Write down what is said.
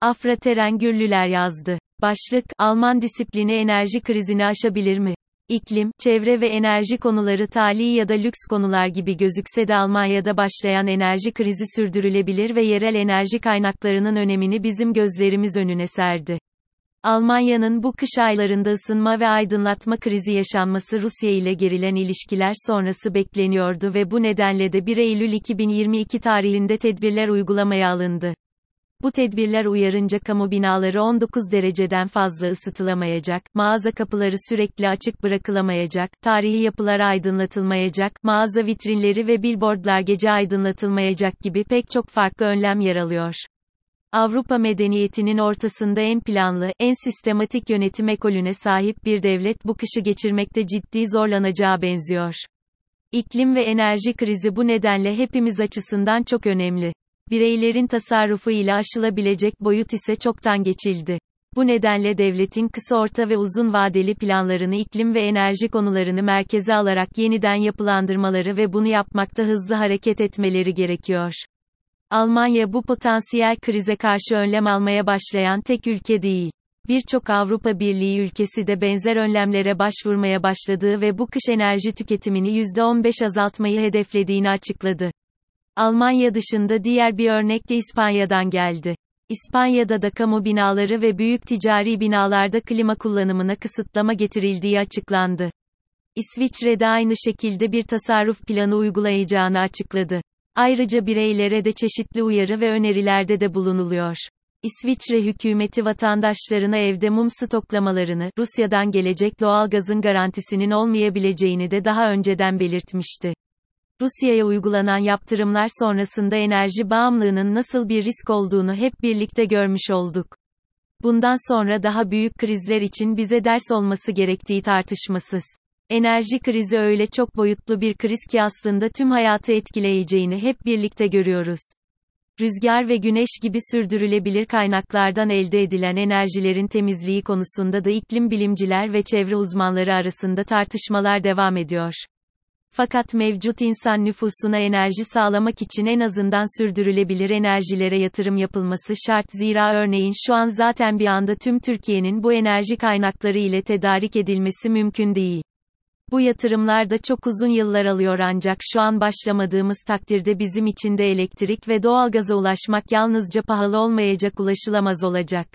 Afra Teren Gürlüler yazdı. Başlık, Alman disiplini enerji krizini aşabilir mi? İklim, çevre ve enerji konuları tali ya da lüks konular gibi gözükse de Almanya'da başlayan enerji krizi sürdürülebilir ve yerel enerji kaynaklarının önemini bizim gözlerimiz önüne serdi. Almanya'nın bu kış aylarında ısınma ve aydınlatma krizi yaşanması Rusya ile gerilen ilişkiler sonrası bekleniyordu ve bu nedenle de 1 Eylül 2022 tarihinde tedbirler uygulamaya alındı. Bu tedbirler uyarınca kamu binaları 19 dereceden fazla ısıtılamayacak, mağaza kapıları sürekli açık bırakılamayacak, tarihi yapılar aydınlatılmayacak, mağaza vitrinleri ve billboardlar gece aydınlatılmayacak gibi pek çok farklı önlem yer alıyor. Avrupa medeniyetinin ortasında en planlı, en sistematik yönetim ekolüne sahip bir devlet bu kışı geçirmekte ciddi zorlanacağı benziyor. İklim ve enerji krizi bu nedenle hepimiz açısından çok önemli. Bireylerin tasarrufu ile aşılabilecek boyut ise çoktan geçildi. Bu nedenle devletin kısa orta ve uzun vadeli planlarını iklim ve enerji konularını merkeze alarak yeniden yapılandırmaları ve bunu yapmakta hızlı hareket etmeleri gerekiyor. Almanya bu potansiyel krize karşı önlem almaya başlayan tek ülke değil. Birçok Avrupa Birliği ülkesi de benzer önlemlere başvurmaya başladığı ve bu kış enerji tüketimini %15 azaltmayı hedeflediğini açıkladı. Almanya dışında diğer bir örnek de İspanya'dan geldi. İspanya'da da kamu binaları ve büyük ticari binalarda klima kullanımına kısıtlama getirildiği açıklandı. İsviçre'de aynı şekilde bir tasarruf planı uygulayacağını açıkladı. Ayrıca bireylere de çeşitli uyarı ve önerilerde de bulunuluyor. İsviçre hükümeti vatandaşlarına evde mum stoklamalarını, Rusya'dan gelecek doğalgazın garantisinin olmayabileceğini de daha önceden belirtmişti. Rusya'ya uygulanan yaptırımlar sonrasında enerji bağımlılığının nasıl bir risk olduğunu hep birlikte görmüş olduk. Bundan sonra daha büyük krizler için bize ders olması gerektiği tartışmasız. Enerji krizi öyle çok boyutlu bir kriz ki aslında tüm hayatı etkileyeceğini hep birlikte görüyoruz. Rüzgar ve güneş gibi sürdürülebilir kaynaklardan elde edilen enerjilerin temizliği konusunda da iklim bilimciler ve çevre uzmanları arasında tartışmalar devam ediyor. Fakat mevcut insan nüfusuna enerji sağlamak için en azından sürdürülebilir enerjilere yatırım yapılması şart zira örneğin şu an zaten bir anda tüm Türkiye'nin bu enerji kaynakları ile tedarik edilmesi mümkün değil. Bu yatırımlar da çok uzun yıllar alıyor ancak şu an başlamadığımız takdirde bizim için de elektrik ve doğalgaza ulaşmak yalnızca pahalı olmayacak ulaşılamaz olacak.